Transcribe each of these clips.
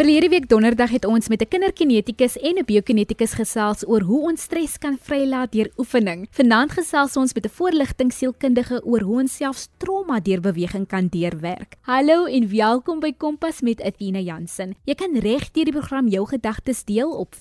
Verlede week donderdag het ons met 'n kinderkinetikus en 'n biokinetikus gesels oor hoe ons stres kan vrylaat deur oefening. Vanaand gesels ons met 'n voorligting sielkundige oor hoe ons selfs trauma deur beweging kan deurwerk. Hallo en welkom by Kompas met Athena Jansen. Jy kan reg deur die program jou gedagtes deel op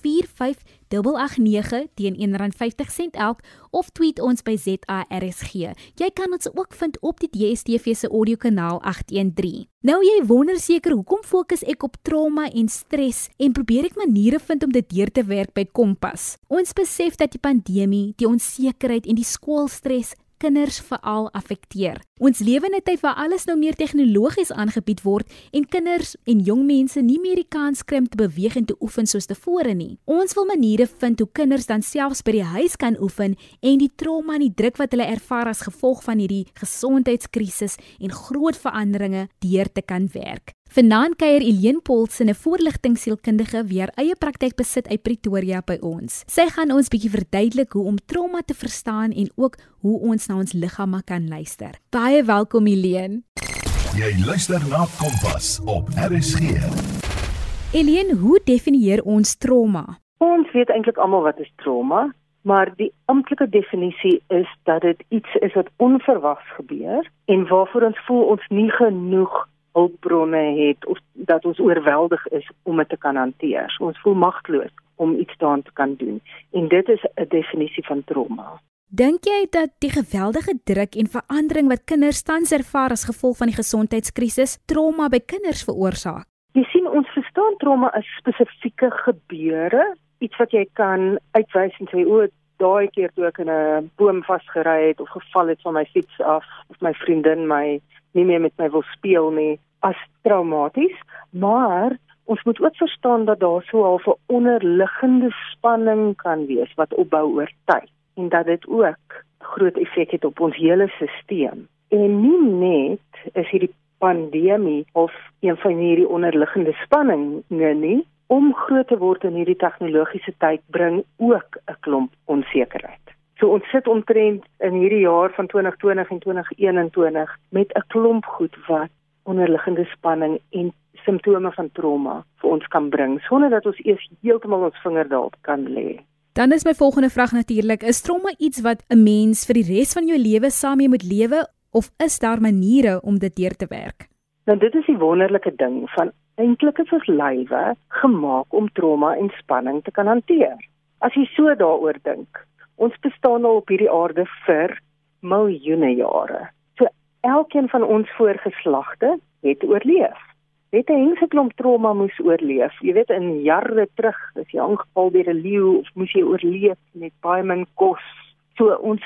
45889 teen R1.50 elk of tweet ons by ZARSG. Jy kan ons ook vind op die DSTV se audiokanaal 813. Nou jy wonder seker hoekom fokus ek op trauma en stres en probeer ek maniere vind om dit deur te werk by Kompas. Ons besef dat die pandemie, die onsekerheid en die skoolstres kinders veral affekteer. Ons lewe in 'n tyd waar alles nou meer tegnologies aangebied word en kinders en jong mense nie meer die kans kry om te beweeg en te oefen soos tevore nie. Ons wil maniere vind hoe kinders dan selfs by die huis kan oefen en die trauma en die druk wat hulle ervaar as gevolg van hierdie gesondheidskrisis en groot veranderinge deur te kan werk. Vanaand kuier Eileen Paulsen, 'n voorligtingsielkundige wie haar eie praktyk besit uit Pretoria by ons. Sy gaan ons bietjie verduidelik hoe om trauma te verstaan en ook hoe ons na ons liggame kan luister. Baie welkom Eileen. Jy luister na Kompas op RSG. Eileen, hoe definieer ons trauma? Ons weet eintlik almal wat is trauma, maar die amptelike definisie is dat dit iets is wat onverwags gebeur en waarvoor ons voel ons nie genoeg hulpbronne het of dat ons oorweldig is om dit te kan hanteer. Ons voel magteloos om iets daaraan te kan doen. En dit is 'n definisie van trauma. Dink jy dat die geweldige druk en verandering wat kinders tans ervaar as gevolg van die gesondheidskrisis trauma by kinders veroorsaak? Jy sien ons verstaan trauma as spesifieke gebeure, iets wat jy kan uitwys en sê o, daai keer toe ek in 'n boom vasgery het of geval het van my fiets af of my vriendin my nie meer met my wil speel nie as traumaties, maar ons moet ook verstaan dat daar so 'n halfe onderliggende spanning kan wees wat opbou oor tyd en dat dit ook groot effek het op ons hele stelsel. En nie net is hierdie pandemie of een van hierdie onderliggende spanninge nie, om groot te word in hierdie tegnologiese tyd bring ook 'n klomp onsekerheid. So ons sit omtrent in hierdie jaar van 2020 en 2021 met 'n klomp goed wat onderliggende spanning en simptome van trauma vir ons kan bring sonder dat ons eers heeltemal ons vinger daarop kan lê. Dan is my volgende vraag natuurlik, is trauma iets wat 'n mens vir die res van jou lewe saam mee moet lewe of is daar maniere om dit deur te werk? Nou dit is die wonderlike ding van eintlik is ons lywe gemaak om trauma en spanning te kan hanteer. As jy so daaroor dink, Ons bestaan al op hierdie aarde vir miljoene jare. So elkeen van ons voorgeslagte het oorleef. Het 'n hengse klomp trauma moes oorleef. Jy weet in jare terug is jy aangeval deur 'n leeu of moes jy oorleef met baie min kos. So ons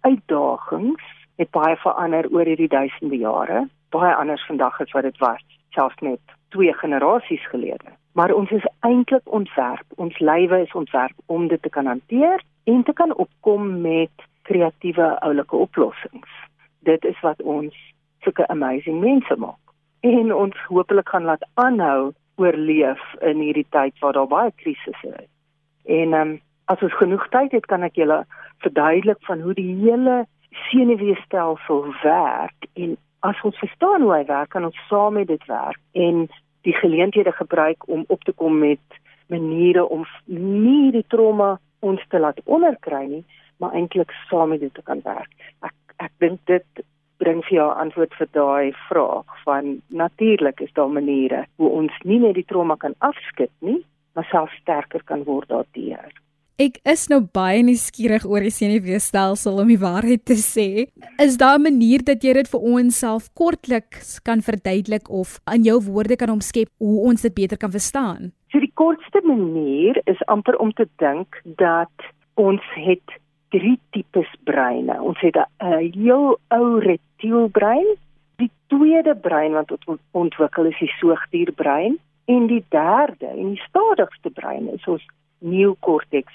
uitdagings het baie verander oor hierdie duisende jare. Baie anders vandag as wat dit was, selfs net twee generasies gelede. Maar ons is eintlik ontwerp, ons lywe is ontwerp om dit te kan hanteer en te kan opkom met kreatiewe oulike oplossings. Dit is wat ons sulke amazing mense maak. En ons hopelik gaan laat aanhou oorleef in hierdie tyd waar daar baie krisisse is. En ehm um, as ons genoeg tyd het, kan ek julle verduidelik van hoe die hele senuweestelsel werk en as ons verstaan hoe hy werk, kan ons saam met dit werk en die geleenthede gebruik om op te kom met maniere om nie die trauma ons te laat onderkry nie, maar eintlik saam met dit te kan werk. Ek ek dink dit bring vir jou antwoord vir daai vraag van natuurlik is daar maniere hoe ons nie net die trauma kan afskud nie, maar self sterker kan word daardeur. Ek is nou baie nuuskierig oor die senuweestelsel om die waarheid te sê. Is daar 'n manier dat jy dit vir ons self kortliks kan verduidelik of in jou woorde kan omskep hoe ons dit beter kan verstaan? So die kortste manier is amper om te dink dat ons het drie tipes breine. Ons het 'n heel ou reptielbrein, die tweede brein wat ontwikkel is die soogdierbrein en die derde en die stadigste brein is ons neokorteks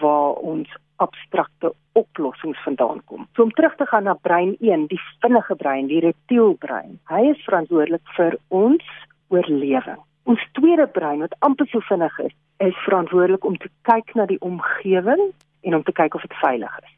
waar ons abstrakte oplossings vandaan kom. So om terug te gaan na brein 1, die vinnige brein, die reptielbrein. Hy is verantwoordelik vir ons oorlewing. Ons tweede brein wat amper so vinnig is, is verantwoordelik om te kyk na die omgewing en om te kyk of dit veilig is.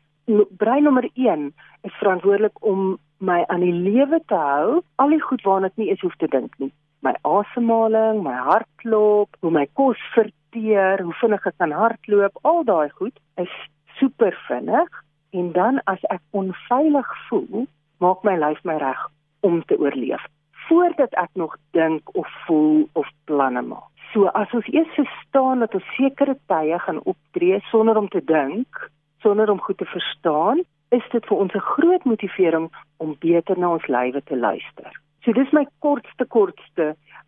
Brein nommer 1 is verantwoordelik om my aan die lewe te hou, al die goed waarna ek nie eens hoef te dink nie. My asemhaling, my hartklop, hoe my kos verteer, hoe vinnig ek kan hardloop, al daai goed is super vinnig en dan as ek onveilig voel, maak my lyf my reg om te oorleef voordat ek nog dink of voel of planne maak. So as ons eers verstaan dat ons sekere tye gaan optree sonder om te dink, sonder om goed te verstaan, is dit vir ons 'n groot motivering om beter na ons lywe te luister. So dis my kortste kortste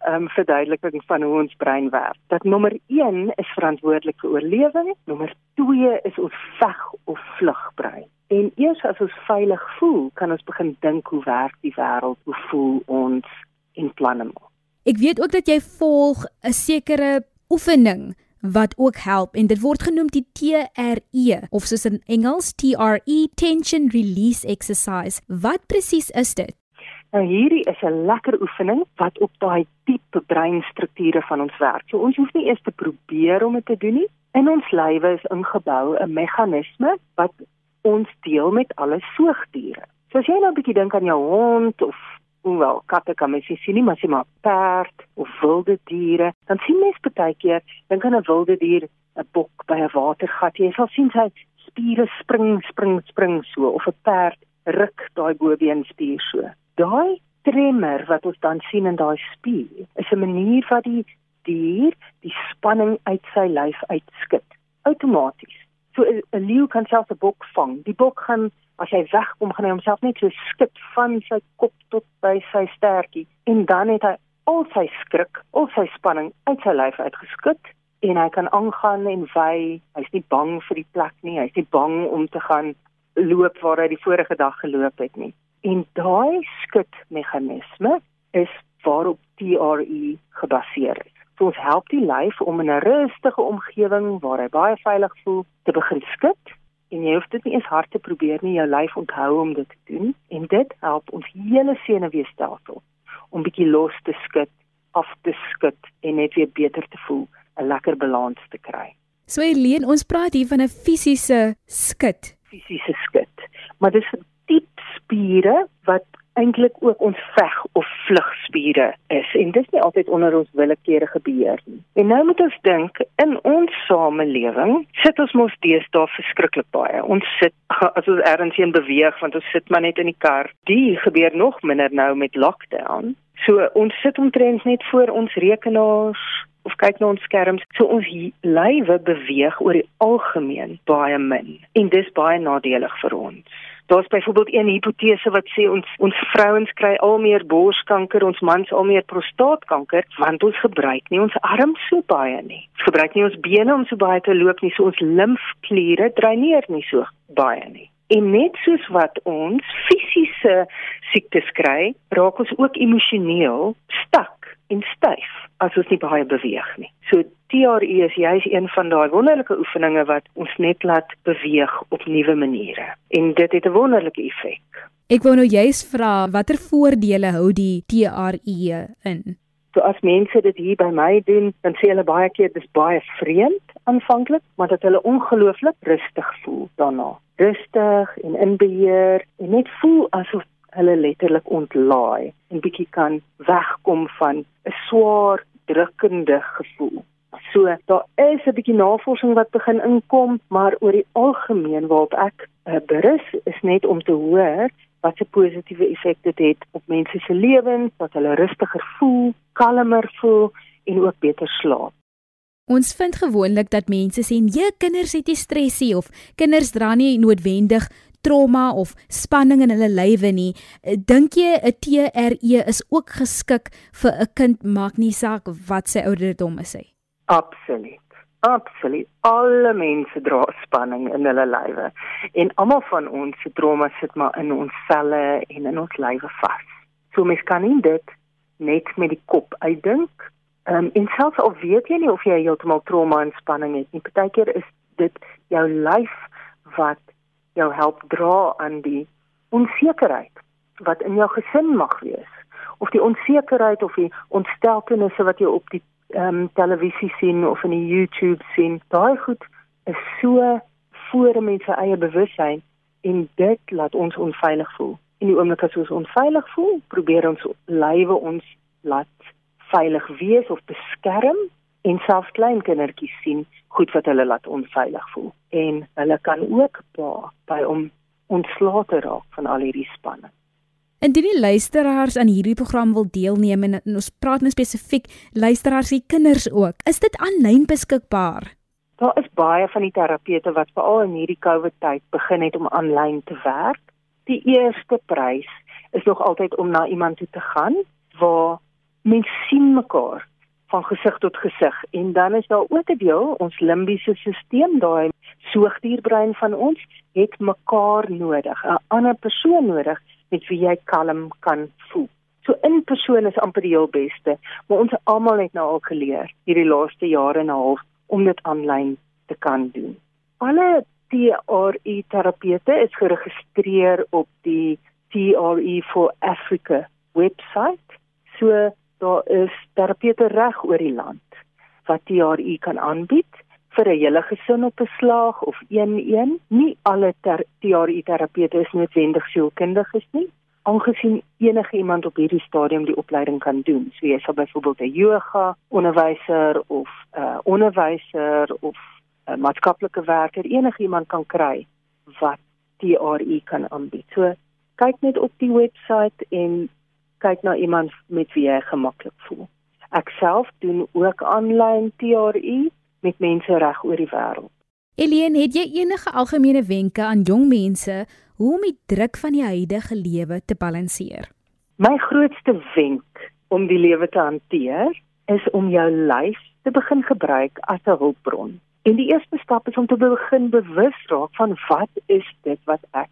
ehm um, verduideliking van hoe ons brein werk. Dat nommer 1 is verantwoordelik vir oorlewing, nommer 2 is ons veg of vlug brein. En eers as ons veilig voel, kan ons begin dink hoe werk die wêreld, hoe voel ons en planne maak. Ek weet ook dat jy volg 'n sekere oefening wat ook help en dit word genoem die TRE of soos in Engels TRE tension release exercise. Wat presies is dit? Nou hierdie is 'n lekker oefening wat op daai diepe breinstrukture van ons werk. So ons hoef nie eers te probeer om dit te doen nie. In ons lywe is ingebou 'n meganisme wat ons deel met alle soogdiere. So as jy nou 'n bietjie dink aan jou hond of hoewel katte kan mens sien nie, maar jy maar perd of wilde diere, dan sien mens baie keer, dink aan 'n wilde dier, 'n bok by 'n watergat, jy sal sien sy spiere spring, spring, spring so of 'n perd ruk daai bobeenspier so. Daai tremor wat ons dan sien in daai spier, is 'n manier wat die dier die spanning uit sy lyf uitskit outomaties. So 'n leeu kan self 'n bok vang. Die bok gaan as hy wegkom gaan hy homself net so skit van sy kop tot by sy stertjie en dan het hy al sy skrik, al sy spanning uit sy lyf uitgeskit en hy kan aangaan en wy. Hy's nie bang vir die plek nie. Hy's nie bang om te gaan loop waar hy die vorige dag geloop het nie. En daai skitmeganisme is waarop TRE gebaseer is. So ons help die lyf om in 'n rustige omgewing waar hy baie veilig voel te begin skit en jy hoef dit nie eens hard te probeer nie, jou lyf onthou om dit te doen en dit help ons hele senuweestelsel om bietjie los te skud, af te skud en net weer beter te voel, 'n lekker balans te kry. So Helene, ons praat hier van 'n fisiese skud, fisiese skud. Maar dis diep spiere wat eintlik ook ons veg of vlugspiere is en dit is nie altyd onder ons willekeure gebeur nie. En nou moet ons dink in ons samelewing sit ons mos deesdae verskriklik baie. Ons sit as ons ergens heen beweeg want ons sit maar net in die kar. Die gebeur nog minder nou met lockdown. So ons sit omtrent net voor ons rekenaars of kyk na ons skerms. So ons lywe beweeg oor die algemeen baie min en dis baie nadelig vir ons. Daar's byvoorbeeld een hipotese wat sê ons ons vrouens kry al meer borskanker, ons mans al meer prostaatkanker want ons gebruik nie ons arms so baie nie. Ons gebruik nie ons bene om so baie te loop nie, so ons limfkliere dreineer nie so baie nie. En net soos wat ons fisiese siektes kry, raak ons ook emosioneel stak en styf as ons nie baie beweeg nie. So TRE is juis een van daai wonderlike oefeninge wat ons net laat beweeg op nuwe maniere en dit het 'n wonderlike effek. Ek wou nou juis vra watter voordele hou die TRE in? So as mense dit hier by my doen, dan sê hulle baie keer dis baie vreemd aanvanklik, maar dat hulle ongelooflik rustig voel daarna. Rustig en in beheer en net voel asof hulle letterlik ontlaai en bietjie kan wegkom van 'n swaar drukkende gevoel. So daar is 'n bietjie navorsing wat begin inkom, maar oor die algemeen waarop ek uh, berus is net om te hoor wat se positiewe effek dit het op mense se lewens, dat hulle rustiger voel, kalmer voel en ook beter slaap. Ons vind gewoonlik dat mense sê, "Nee, kinders het nie stressie of kinders dra nie noodwendig trauma of spanning in hulle lywe nie. Eh, dink jy 'n TRE is ook geskik vir 'n kind maak nie saak wat sy ouderdom is hy? Absoluut. Absoluut. Alle mense dra spanning in hulle lywe en almal van ons se trauma sit maar in ons selle en in ons lywe vas. So mens kan nie dit net met die kop uitdink. Ehm um, en selfs al weet jy nie of jy heeltemal trauma en spanning het nie, partykeer is dit jou lyf wat jou help dra aan die onsekerheid wat in jou gesin mag wees of die onsekerheid of die ontsteltenisse wat jy op die ehm um, televisie sien of in die YouTube sien. Daai goed is so voor mense eie bewussyn en dit laat ons onveilig voel. In die oomblik as ons onveilig voel probeer ons lywe ons laat veilig wees of beskerm en selfs klein kindertjies sien goed wat hulle laat onveilig voel en hulle kan ook baat by om ontslae te raak van al hierdie spanning. Indien die luisteraars aan hierdie program wil deelneem en, en ons praat nou spesifiek luisteraars se kinders ook, is dit aanlyn beskikbaar? Daar is baie van die terapeute wat veral in hierdie COVID tyd begin het om aanlyn te werk. Die eerste prys is nog altyd om na iemand toe te gaan waar mens sien mekaar van gesig tot gesig. En dan is daar ook 'n deel ons limbiese stelsel daai soogdierbrein van ons het mekaar nodig 'n ander persoon nodig met wie jy kalm kan voel. So in persoon is amper die heel beste maar ons almal het nou al geleer hierdie laaste jare en 'n half om dit aanlyn te kan doen. Alle TRE terapeute is geregistreer op die TRE for Africa webwerf so daar is terapeute reg oor die land wat TRI kan aanbied vir 'n hele gesin op 'n slag of een-een. Nie alle ter TRI terapeute is noodwendig sielkundiges nie, aangesien enige iemand op hierdie stadium die opleiding kan doen. So jy sal byvoorbeeld 'n yoga onderwyser of 'n uh, onderwyser of 'n uh, maatskaplike werker enige iemand kan kry wat TRI kan aanbied. So kyk net op die webwerf en kyk na iemand met wie jy gemaklik voel. Ek self doen ook aanlyn TRI met mense reg oor die wêreld. Elien, het jy enige algemene wenke aan jong mense hoe om die druk van die huidige lewe te balanseer? My grootste wenk om die lewe te hanteer is om jou lyf te begin gebruik as 'n hulpbron. En die eerste stap is om te begin bewus raak van wat is dit wat ek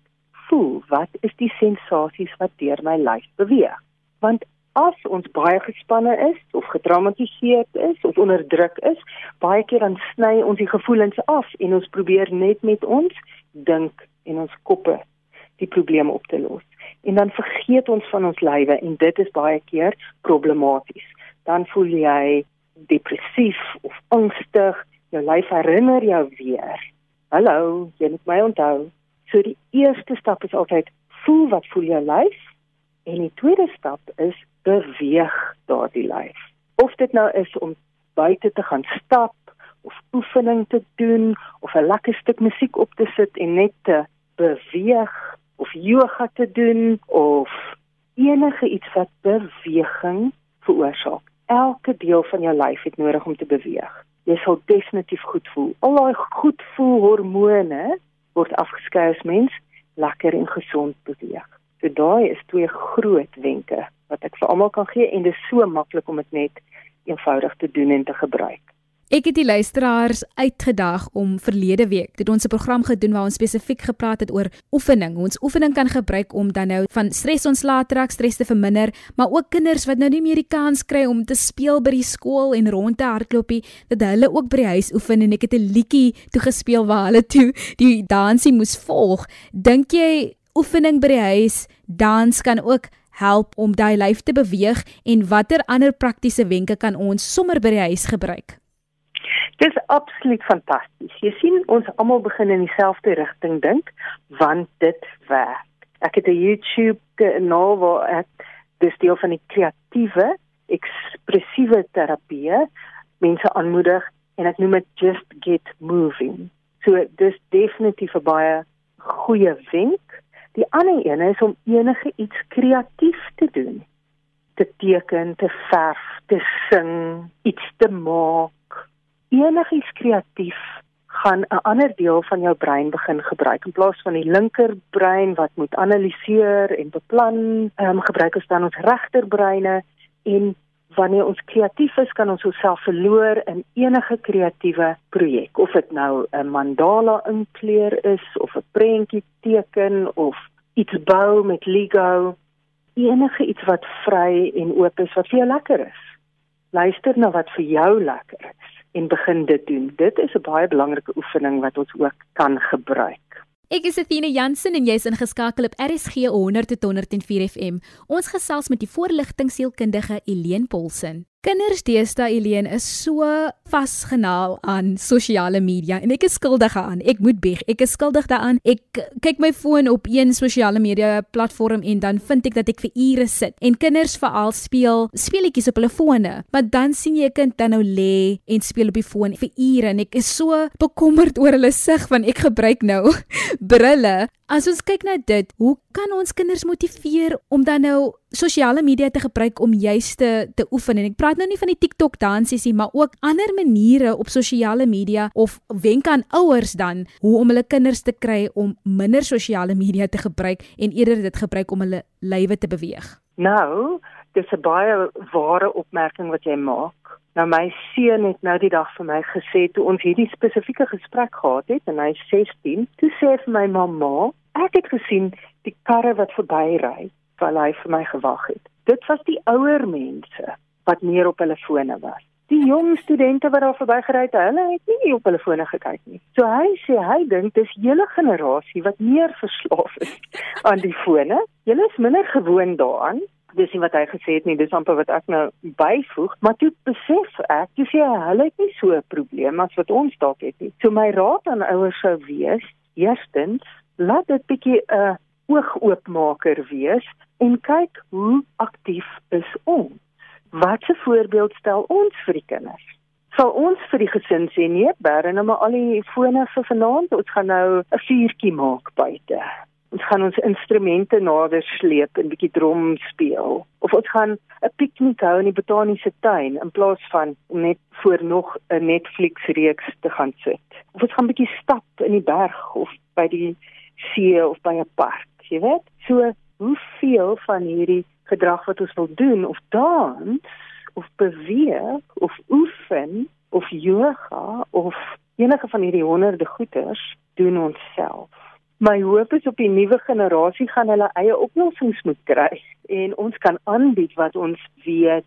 voel? Wat is die sensasies wat deur my lyf beweeg? Want as ons baie gespanne is of getraumatiseerd is of onder druk is, baie keer dan sny ons die gevoelens af en ons probeer net met ons dink en ons koppe die probleme op te los. En dan vergeet ons van ons lywe en dit is baie keer problematies. Dan voel jy depressief of angstig, jou lyf herinner jou weer. Hallo, jy moet my onthou. So die eerste stap is altyd voel wat voel jou lyf En die tweede stap is beweeg daardie lyf. Of dit nou is om buite te gaan stap of oefening te doen of 'n lekker stuk musiek op te sit en net te beweeg of yoga te doen of enige iets wat beweging veroorsaak. Elke deel van jou lyf het nodig om te beweeg. Jy sal definitief goed voel. Al daai goed voel hormone word afgeskei as mens lekker en gesond beweeg. So daai is twee groot wenke wat ek vir almal kan gee en dit is so maklik om dit net eenvoudig te doen en te gebruik. Ek het die luisteraars uitgedag om verlede week het ons 'n program gedoen waar ons spesifiek gepraat het oor oefening. Ons oefening kan gebruik om dan nou van stres ontslae te raak, stres te verminder, maar ook kinders wat nou nie meer die kans kry om te speel by die skool en rond te hardloopie, dat hulle ook by die huis oefen en ek het 'n liedjie toe gespeel waar hulle toe die dansie moes volg. Dink jy oefening by die huis, dans kan ook help om daai lyf te beweeg en watter ander praktiese wenke kan ons sommer by die huis gebruik? Dis absoluut fantasties. Jy sien ons almal begin in dieselfde rigting dink want dit werk. Ek het 'n YouTube kanaal waar ek dis deel van die kreatiewe ekspressiewe terapie mense aanmoedig en ek noem dit just get moving. So dis definitief 'n baie goeie wenk Die ander een is om enige iets kreatief te doen. Te teken, te verf, te sing, iets te maak. Enigiets kreatief gaan 'n ander deel van jou brein begin gebruik in plaas van die linkerbrein wat moet analiseer en beplan, ehm um, gebruik ons dan ons regterbreine en wanneer ons kreatief is, kan ons onsself verloor in enige kreatiewe projek. Of dit nou 'n mandala inkleur is of 'n prentjie teken of iets bou met Lego, enige iets wat vry en oop is wat vir jou lekker is. Luister na wat vir jou lekker is en begin dit doen. Dit is 'n baie belangrike oefening wat ons ook kan gebruik. Ek is Athena Jansen en jy's ingeskakel op RSG 100 tot 104 FM. Ons gesels met die voorligtingsielkundige Eileen Polsen. Kinders deesdae Eileen is so vasgenaal aan sosiale media en ek is skuldig daaraan. Ek moet bieg. Ek is skuldig daaraan. Ek kyk my foon op een sosiale media platform en dan vind ek dat ek vir ure sit. En kinders veral speel speletjies op hulle fone. Maar dan sien jy 'n kind dan nou lê en speel op die foon vir ure en ek is so bekommerd oor hulle sig want ek gebruik nou brille. As ons kyk na dit, hoe kan ons kinders motiveer om dan nou sosiale media te gebruik om juist te, te oefen en ek praat nou nie van die TikTok dansies nie maar ook ander maniere op sosiale media of wenke aan ouers dan hoe om hulle kinders te kry om minder sosiale media te gebruik en eerder dit gebruik om hulle lywe te beweeg. Nou, dis 'n baie ware opmerking wat jy maak. Nou my seun het nou die dag vir my gesê toe ons hierdie spesifieke gesprek gehad het en hy 16, toe sê vir my mamma, ek het gesien die karre wat verbyry terwyl hy vir my gewag het. Dit was die ouer mense wat meer op hulle fone was. Die jong studente wat daar verbygery het, hulle het nie op hulle fone gekyk nie. So hy sê hy dink dis hele generasie wat meer verslaaf is aan die fone. Julle is minder gewoond daaraan. Dis nie wat hy gesê het nie, dis amper wat ek nou byvoeg, maar toe besef ek, jy sê hulle het nie so 'n probleem as wat ons dalk het nie. So my raad aan ouers sou wees, eerstens, laat dit bietjie 'n oogoopmaker wees en kyk hoe aktief is ons. Wat 'n voorbeeld stel ons vir die kinders? Sal ons vir die gesin sê nee, bære nou maar al die fone vir vanaand, ons gaan nou 'n vuurtjie maak buite. Ons gaan ons instrumente nader sleep en bietjie drum speel. Of ons gaan 'n piknik hou in die botaniese tuin in plaas van net voor nog 'n Netflix reeks te gaan sit. Of ons gaan bietjie stap in die berg of by die see of by 'n park, jy weet? So hoeveel van hierdie gedrag wat ons wil doen of dans of beweeg of oefen of yoga of enige van hierdie honderde goeters doen ons self. My hoop is op die nuwe generasie gaan hulle eie oplossings moet kry en ons kan aanbied wat ons weet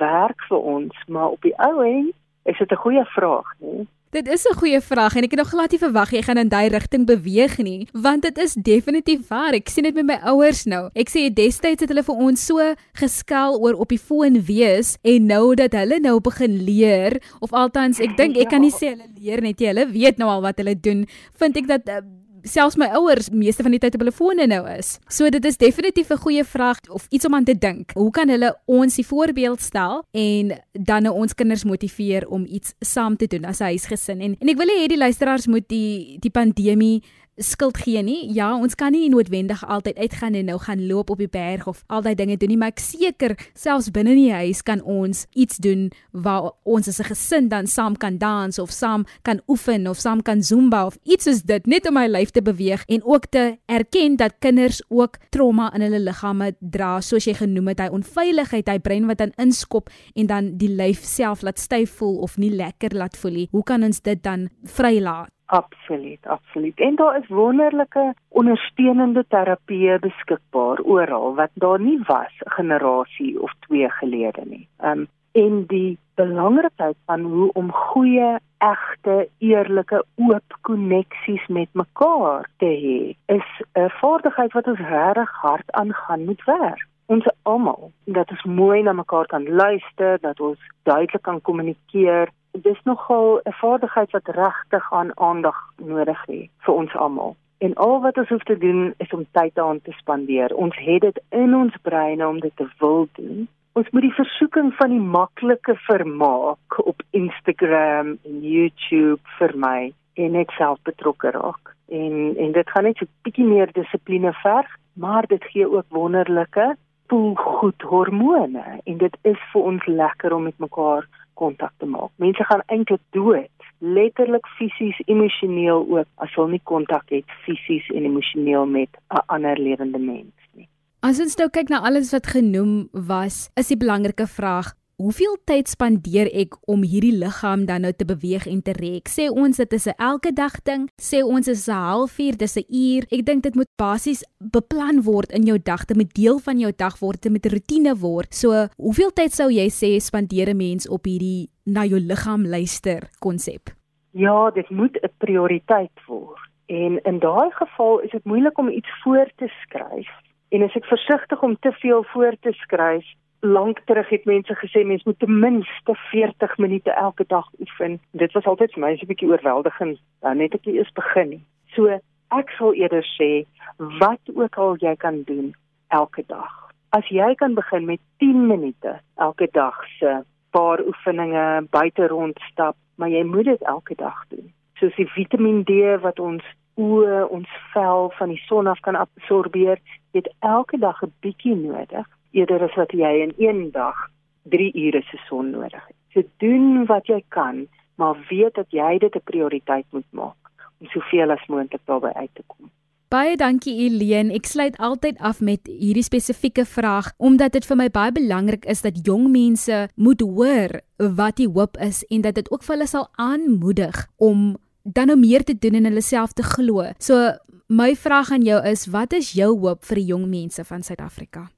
werk vir ons, maar op die ou end is dit 'n goeie vraag, nee. Dit is 'n goeie vraag en ek het nog glad nie verwag jy gaan in daai rigting beweeg nie, want dit is definitief waar. Ek sien dit met my ouers nou. Ek sê destyds het hulle vir ons so geskel oor op die foon wees en nou dat hulle nou begin leer of althans ek dink ek kan nie sê hulle leer net jy, hulle weet nou al wat hulle doen. Vind ek dat uh, selfs my ouers meeste van die tyd op hulle fone nou is. So dit is definitief 'n goeie vraag of iets om aan te dink. Hoe kan hulle ons die voorbeeld stel en dan nou ons kinders motiveer om iets saam te doen as 'n huisgesin? En en ek wil hê die luisteraars moet die die pandemie skuld gee nie. Ja, ons kan nie noodwendig altyd uitgaan en nou gaan loop op die berg of al daai dinge doen nie, maar ek seker selfs binne in die huis kan ons iets doen waar ons as 'n gesin dan saam kan dans of saam kan oefen of saam kan zumba of iets soos dit net om my lyf te beweeg en ook te erken dat kinders ook trauma in hulle liggame dra, soos jy genoem het, hy onveiligheid, hy brein wat dan inskop en dan die lyf self laat styf voel of nie lekker laat voel nie. Hoe kan ons dit dan vrylaat? Absoluut, absoluut. En daar is wonderlike ondersteunende terapieë beskikbaar oral wat daar nie was 'n generasie of twee gelede nie. Um en die belangrikheid van hoe om goeie, egte, eerlike, oop koneksies met mekaar te hê, is 'n vaardigheid wat ons regtig hard aan gaan moet werk. Ons almal, dat ons mooi na mekaar kan luister, dat ons duidelik kan kommunikeer dis nogal 'n vaardigheid wat regtig aan aandag nodig het vir ons almal. En al wat ons hoef te doen is om tyd daaraan te spandeer. Ons het dit in ons breine om dit te wil doen. Ons moet die versoeking van die maklike vermaak op Instagram en YouTube vermy en net self betrokke raak. En en dit gaan net so 'n bietjie meer dissipline verg, maar dit gee ook wonderlike voel goed hormone en dit is vir ons lekker om met mekaar kontak te maak. Mense gaan eintlik dood, letterlik fisies, emosioneel ook as hulle nie kontak het fisies en emosioneel met 'n ander lewende mens nie. As ons nou kyk na alles wat genoem was, is die belangrike vraag, Hoeveel tyd spandeer ek om hierdie liggaam dan nou te beweeg en te rek? Sê ons dit is 'n elke dag ding, sê ons is 'n halfuur, dis 'n uur. Ek dink dit moet basies beplan word in jou dag, dit moet deel van jou dag word, dit moet 'n rotine word. So, hoeveel tyd sou jy sê spandeer 'n mens op hierdie na jou liggaam luister konsep? Ja, dit moet 'n prioriteit word. En in daai geval is dit moeilik om iets voor te skryf En as ek versigtig om te veel voor te skryf, lank terug het mense gesê mens moet ten minste 40 minute elke dag oefen. Dit was altyd vir my so 'n bietjie oorweldigend, dan net ek eers begin nie. So ek sal eerder sê wat ook al jy kan doen elke dag. As jy kan begin met 10 minute elke dag se paar oefeninge, buite rondstap, maar jy moet dit elke dag doen. Soos die Vitamiin D wat ons oë, ons vel van die son af kan absorbeer, het elke dag 'n bietjie nodig eerder as wat jy in een dag 3 ure se son nodig het. So doen wat jy kan, maar weet dat jy dit 'n prioriteit moet maak om soveel as moontlik daarbey uit te kom. Baie dankie Eileen. Ek sluit altyd af met hierdie spesifieke vraag omdat dit vir my baie belangrik is dat jong mense moet hoor wat die hoop is en dat dit ook vir hulle sal aanmoedig om dan nou meer te doen en hulle self te glo. So my vraag aan jou is wat is jou hoop vir die jong mense van Suid-Afrika?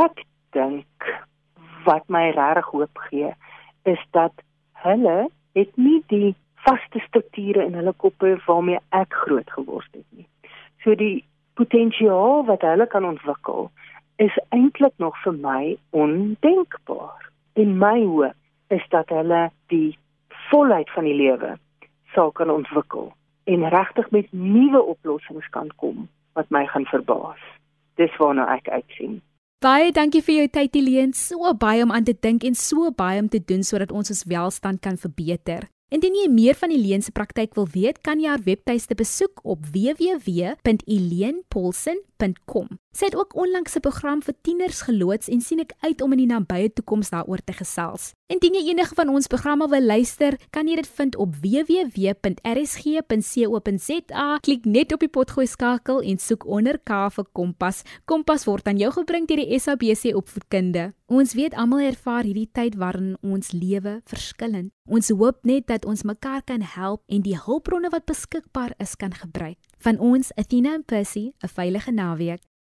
Ek dink wat my regtig hoop gee is dat hulle het nie die vaste strukture in hulle koppe waarmee ek groot geword het nie. So die potensiaal wat hulle kan ontwikkel is eintlik nog vir my ondenkbaar. In my hoop is dat hulle die volheid van die lewe sal kan ontwikkel en regtig met nuwe oplossings kan kom wat my gaan verbaas. Dis waarna ek uitsien. Baie dankie vir jou tyd Helene, so baie om aan te dink en so baie om te doen sodat ons ons welstand kan verbeter. Indien jy meer van Helene se praktyk wil weet, kan jy haar webtuiste besoek op www.elenepolsen.com. Sy het ook onlangs 'n program vir tieners geloods en sien ek uit om in die nabye toekoms daaroor te gesels. Indien jy enige van ons programme wil luister, kan jy dit vind op www.rsg.co.za. Klik net op die potgooi skakel en soek onder K vir Kompas. Kompas word aan jou gebring deur die SABC Opvoedkunde. Ons weet almal ervaar hierdie tyd waarin ons lewe verskillend. Ons hoop net dat ons mekaar kan help en die hulpbronne wat beskikbaar is kan gebruik. Van ons, Athena en Percy, 'n veilige naweek.